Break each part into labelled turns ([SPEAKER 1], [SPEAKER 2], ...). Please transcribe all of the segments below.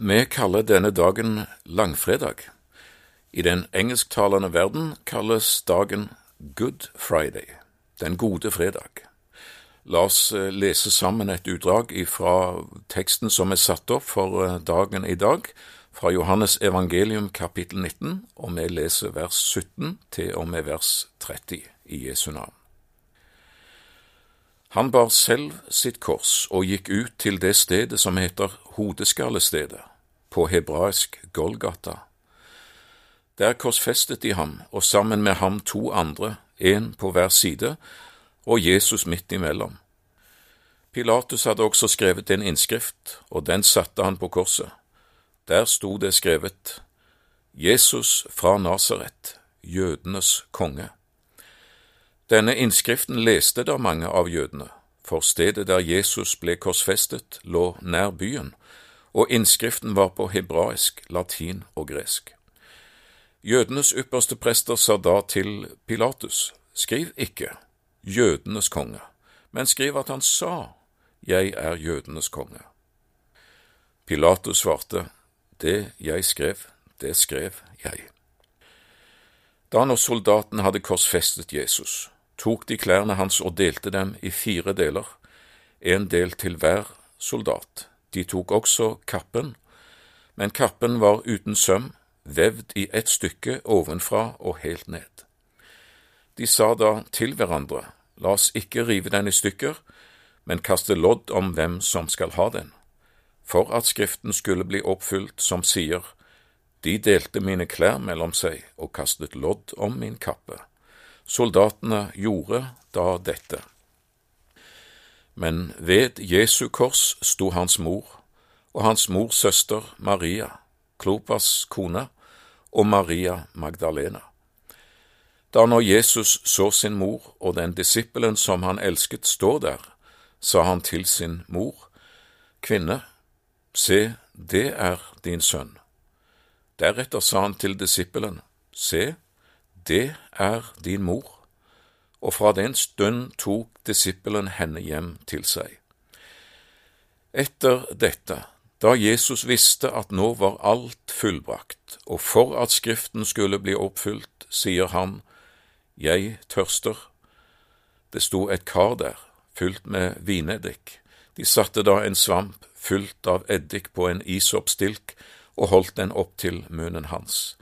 [SPEAKER 1] Vi kaller denne dagen langfredag. I den engelsktalende verden kalles dagen Good Friday, den gode fredag. La oss eh, lese sammen et utdrag fra teksten som er satt opp for eh, dagen i dag, fra Johannes evangelium kapittel 19, og vi leser vers 17 til og med vers 30 i Jesu navn. Han bar selv sitt kors og gikk ut til det stedet som heter Hodeskallestedet, på hebraisk Golgata. Der korsfestet de ham, og sammen med ham to andre, en på hver side, og Jesus midt imellom. Pilatus hadde også skrevet en innskrift, og den satte han på korset. Der sto det skrevet Jesus fra Nasaret, jødenes konge. Denne innskriften leste da mange av jødene, for stedet der Jesus ble korsfestet, lå nær byen, og innskriften var på hebraisk, latin og gresk. Jødenes ypperste prester sa da til Pilatus, skriv ikke jødenes konge, men skriv at han sa, jeg er jødenes konge. Pilatus svarte, det jeg skrev, det skrev jeg. Da når soldaten hadde korsfestet Jesus, tok de klærne hans og delte dem i fire deler, en del til hver soldat. De tok også kappen, men kappen var uten søm, vevd i ett stykke ovenfra og helt ned. De sa da til hverandre, la oss ikke rive den i stykker, men kaste lodd om hvem som skal ha den, for at Skriften skulle bli oppfylt som sier, de delte mine klær mellom seg og kastet lodd om min kappe. Soldatene gjorde da dette. Men ved Jesu kors sto hans mor og hans mors søster Maria, Klopas kone, og Maria Magdalena. Da når Jesus så sin mor og den disippelen som han elsket stå der, sa han til sin mor, Kvinne, se, det er din sønn. Deretter sa han til disippelen, Se, det er din mor og fra den stund tok disippelen henne hjem til seg. Etter dette, da Jesus visste at nå var alt fullbrakt, og for at Skriften skulle bli oppfylt, sier han, Jeg tørster. Det sto et kar der, fylt med vineddik. De satte da en svamp fylt av eddik på en isoppstilk og holdt den opp til munnen hans.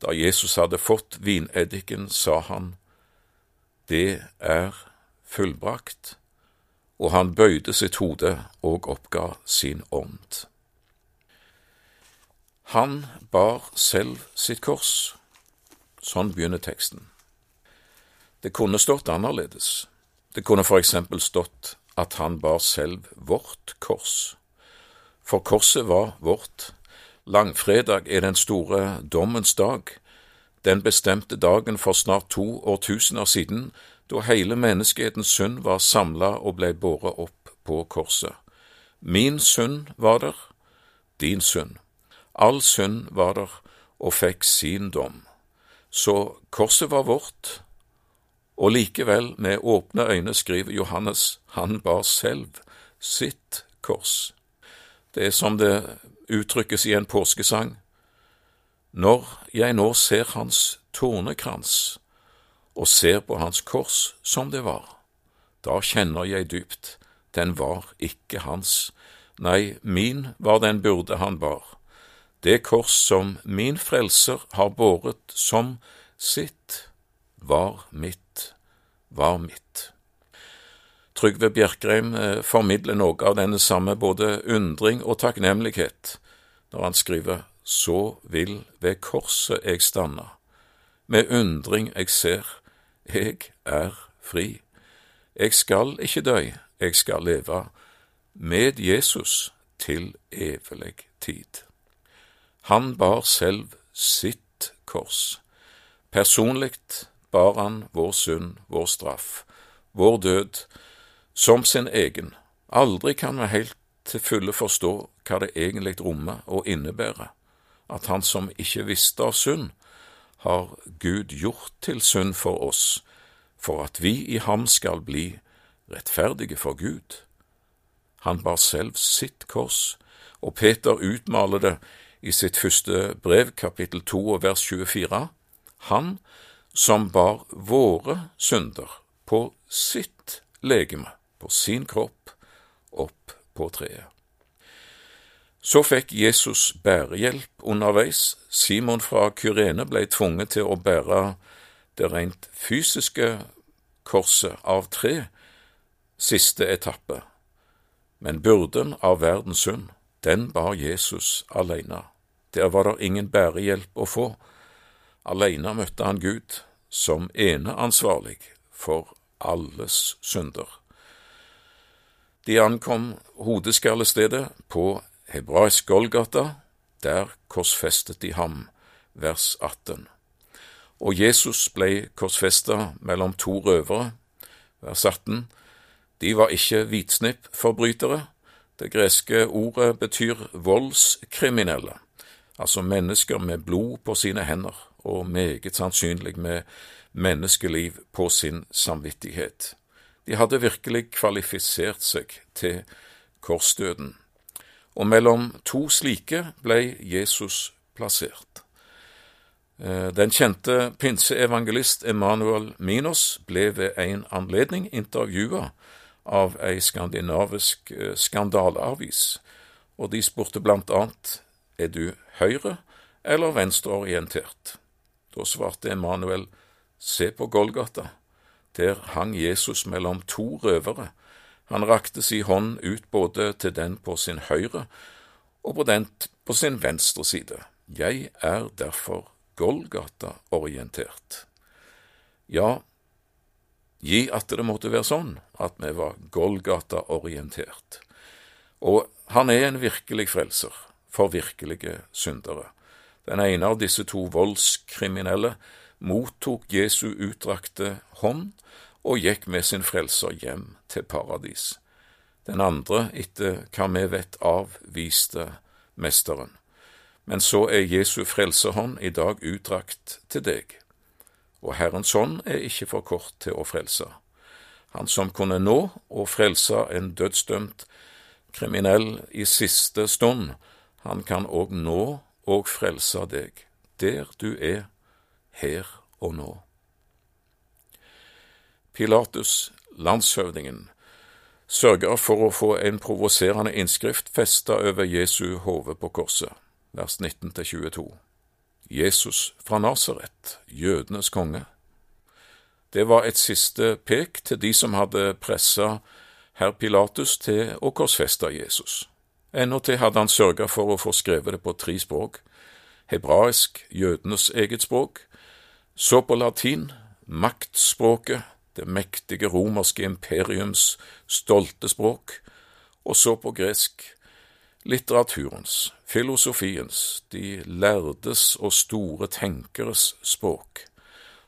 [SPEAKER 1] Da Jesus hadde fått vineddiken, sa han, det er fullbrakt, og han bøyde sitt hode og oppga sin ånd. Han bar selv sitt kors. Sånn begynner teksten. Det kunne stått annerledes. Det kunne for eksempel stått at han bar selv vårt kors. For korset var vårt. Langfredag er den store dommens dag, den bestemte dagen for snart to årtusener siden, da hele menneskehetens synd var samla og blei båret opp på korset. Min synd var der, din synd. All synd var der og fikk sin dom. Så korset var vårt, og likevel, med åpne øyne, skriver Johannes, han bar selv sitt kors. Det er som det uttrykkes i en påskesang. Når jeg nå ser hans tornekrans og ser på hans kors som det var, da kjenner jeg dypt, den var ikke hans, nei, min var den burde han bar, det kors som min frelser har båret som sitt, var mitt, var mitt. Trygve Bjerkreim eh, formidler noe av denne samme både undring og takknemlighet når han skriver så vil ved korset jeg stanna, med undring jeg ser, jeg er fri. Jeg skal ikke dø, jeg skal leve med Jesus til evig tid. Han bar selv sitt kors. Personlig bar han vår synd, vår straff, vår død, som sin egen. Aldri kan vi helt til fulle forstå hva det egentlig rommer og innebærer at han som ikke visste av synd, har Gud gjort til synd for oss, for at vi i ham skal bli rettferdige for Gud. Han bar selv sitt kors, og Peter utmaler det i sitt første brev, kapittel 2 og vers 24. Han som bar våre synder på sitt legeme, på sin kropp, opp på treet. Så fikk Jesus bærehjelp underveis. Simon fra Kyrene ble tvunget til å bære det rent fysiske korset av tre, siste etappe, men byrden av verdens synd, den bar Jesus alene. Der var det ingen bærehjelp å få. Alene møtte han Gud som eneansvarlig for alles synder. De ankom hodeskallestedet på hebraisk Golgata, der korsfestet de ham, vers 18. Og Jesus ble korsfesta mellom to røvere, vers 18. De var ikke hvitsnippforbrytere. Det greske ordet betyr voldskriminelle, altså mennesker med blod på sine hender og meget sannsynlig med menneskeliv på sin samvittighet. De hadde virkelig kvalifisert seg til korsdøden, og mellom to slike ble Jesus plassert. Eh, den kjente pinseevangelist Emanuel Minos ble ved en anledning intervjua av ei skandinavisk eh, skandaleavis, og de spurte blant annet er du høyre- eller venstreorientert. Da svarte Emanuel se på Golgata, der hang Jesus mellom to røvere. Han rakte si hånd ut både til den på sin høyre og på den på sin venstre side. Jeg er derfor Golgata-orientert. Ja, gi at det måtte være sånn at vi var Golgata-orientert. Og han er en virkelig frelser for virkelige syndere. Den ene av disse to voldskriminelle mottok Jesu utdrakte hånd og gikk med sin frelser hjem til paradis. Den andre, etter hva vi vet, avviste mesteren men så er Jesu frelserhånd i dag utdrakt til deg, og Herrens hånd er ikke for kort til å frelse. Han som kunne nå å frelse en dødsdømt kriminell i siste stund, han kan òg nå og frelse deg, der du er, her og nå. Pilatus, landshøvdingen, sørger for å få en provoserende innskrift festa over Jesu hode på korset vers 19–22. Jesus fra Nasaret, jødenes konge. Det var et siste pek til de som hadde pressa herr Pilatus til å korsfeste Jesus. Endatil hadde han sørga for å få skrevet det på tre språk, hebraisk, jødenes eget språk, så på latin, maktspråket, det mektige romerske imperiums stolte språk, og så på gresk, litteraturens, filosofiens, de lærdes og store tenkeres språk,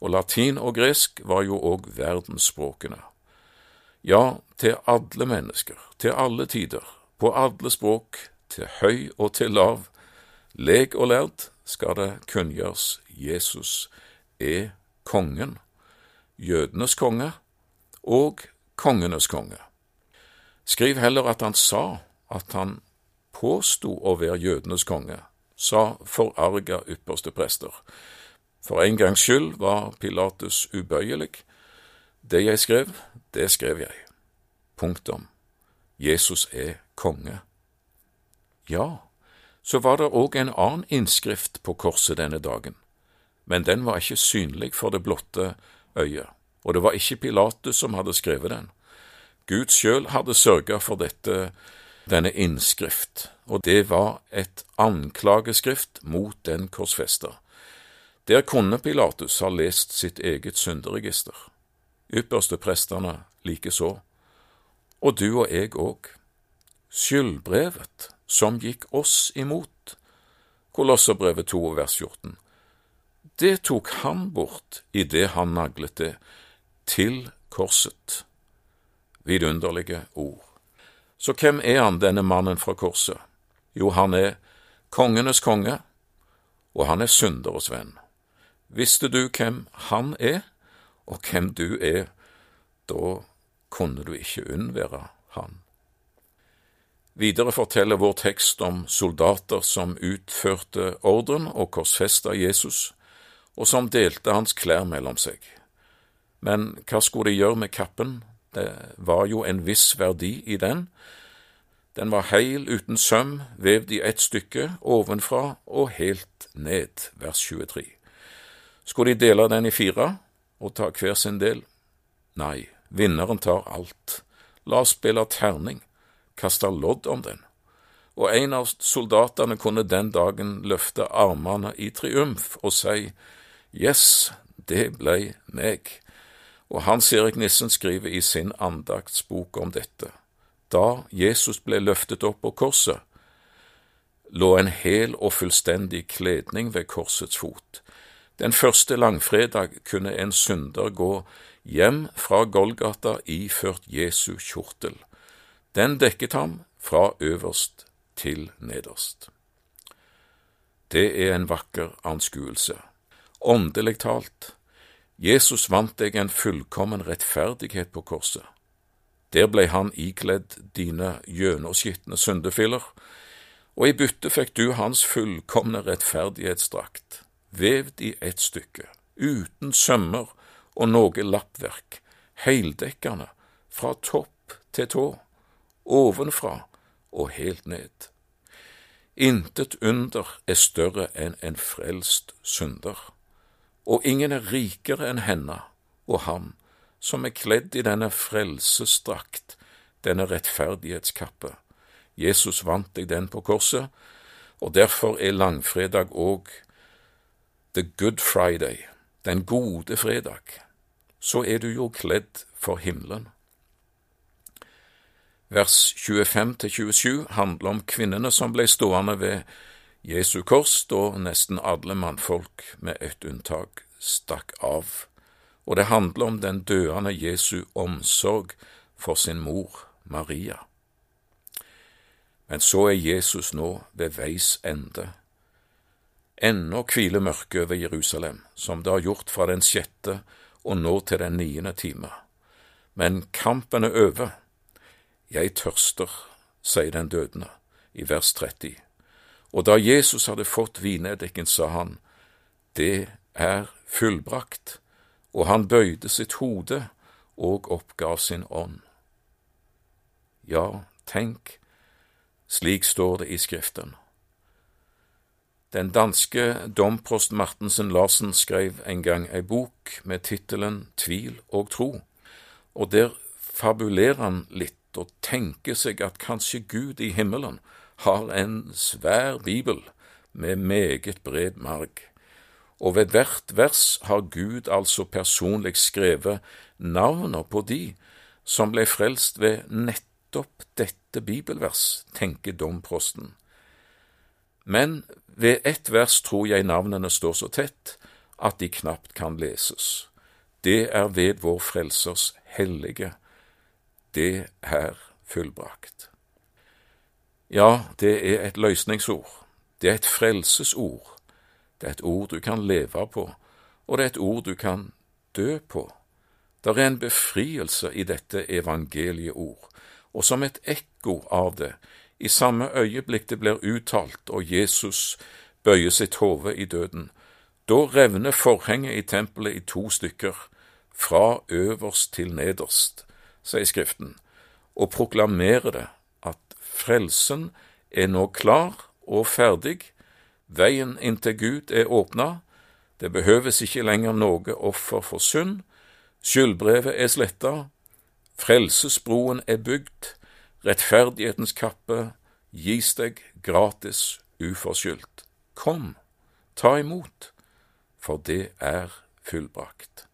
[SPEAKER 1] og latin og gresk var jo òg verdensspråkene. Ja, til alle mennesker, til alle tider, på alle språk, til høy og til lav, lek og lærd, skal det kunngjøres Jesus er kongen, jødenes konge og kongenes konge. Skriv heller at han sa at han påsto å være jødenes konge, sa forarga ypperste prester. For en gangs skyld var Pilatus ubøyelig. Det jeg skrev, det skrev jeg. Punktum. Jesus er konge. Ja, så var det òg en annen innskrift på korset denne dagen, men den var ikke synlig for det blotte øyet, og det var ikke Pilatus som hadde skrevet den. Gud sjøl hadde sørga for dette denne innskrift, og det var et anklageskrift mot den korsfesta. Der kunne Pilatus ha lest sitt eget synderegister, ypperste prestene likeså, og du og jeg òg. Skyldbrevet som gikk oss imot, Kolosserbrevet 2 vers 14, det tok han bort idet han naglet det til korset. Vidunderlige ord. Så hvem er han, denne mannen fra korset? Jo, han er kongenes konge, og han er synderes venn. Visste du hvem han er, og hvem du er, da kunne du ikke unnvære han. Videre forteller vår tekst om soldater som utførte ordren og korsfesta Jesus, og som delte hans klær mellom seg. Men hva skulle de gjøre med kappen? Det var jo en viss verdi i den. Den var heil uten søm, vevd i ett stykke, ovenfra og helt ned, vers 23. Skulle de dele den i fire og ta hver sin del? Nei, vinneren tar alt. La oss spille terning kaste lodd om den, og en av soldatene kunne den dagen løfte armene i triumf og si Yes, det blei meg. Og Hans Erik Nissen skriver i sin andaktsbok om dette. Da Jesus ble løftet opp på korset, lå en hel og fullstendig kledning ved korsets fot. Den første langfredag kunne en synder gå hjem fra Golgata iført Jesu kjortel. Den dekket ham fra øverst til nederst. Det er en vakker anskuelse. Åndelig talt, Jesus vant deg en fullkommen rettferdighet på korset. Der ble han ikledd dine gjennomskitne syndefiller, og i bytte fikk du hans fullkomne rettferdighetsdrakt, vevd i ett stykke, uten sømmer og noe lappverk, heildekkende, fra topp til tå ovenfra og helt ned. Intet under er større enn en frelst synder, og ingen er rikere enn henne og ham som er kledd i denne frelsesdrakt, denne rettferdighetskappe. Jesus vant deg den på korset, og derfor er langfredag òg the good Friday, den gode fredag. Så er du jo kledd for himmelen. Vers 25–27 handler om kvinnene som ble stående ved Jesu kors da nesten alle mannfolk, med ett unntak, stakk av, og det handler om den døende Jesu omsorg for sin mor Maria. Men så er Jesus nå ved veis ende. Ennå hviler mørket over Jerusalem, som det har gjort fra den sjette og nå til den niende time. Men kampen er over jeg tørster, sier den dødende, i vers 30. Og da Jesus hadde fått vineddiken, sa han, Det er fullbrakt, og han bøyde sitt hode og oppgav sin ånd. Ja, tenk, slik står det i Skriften. Den danske domprost Martensen Larsen skrev en gang ei bok med tittelen Tvil og tro, og der fabulerer han litt og tenker seg at kanskje Gud i himmelen har en svær bibel med meget bred marg, og ved hvert vers har Gud altså personlig skrevet navner på de som ble frelst ved nettopp dette bibelvers, tenker domprosten. Men ved ett vers tror jeg navnene står så tett at de knapt kan leses. Det er ved vår Frelsers hellige det er fullbrakt. Ja, det er et løsningsord. Det er et frelsesord. Det er et ord du kan leve på, og det er et ord du kan dø på. Det er en befrielse i dette evangelieord, og som et ekko av det, i samme øyeblikk det blir uttalt og Jesus bøyer sitt hode i døden, da revner forhenget i tempelet i to stykker, fra øverst til nederst, sier Skriften, og proklamerer det, frelsen er nå klar og ferdig, veien inn til Gud er åpna, det behøves ikke lenger noe offer for synd, skyldbrevet er sletta, frelsesbroen er bygd, rettferdighetens kappe gis deg gratis, uforskyldt. Kom, ta imot, for det er fullbrakt.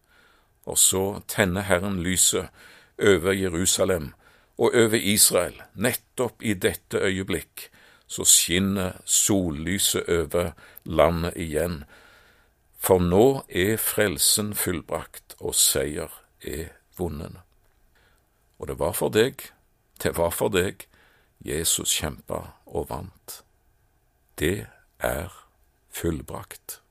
[SPEAKER 1] Og så tenner Herren lyset over Jerusalem og over Israel. Nettopp i dette øyeblikk så skinner sollyset over landet igjen. For nå er frelsen fullbrakt, og seier er vunnen. Og det var for deg, det var for deg, Jesus kjempa og vant. Det er fullbrakt.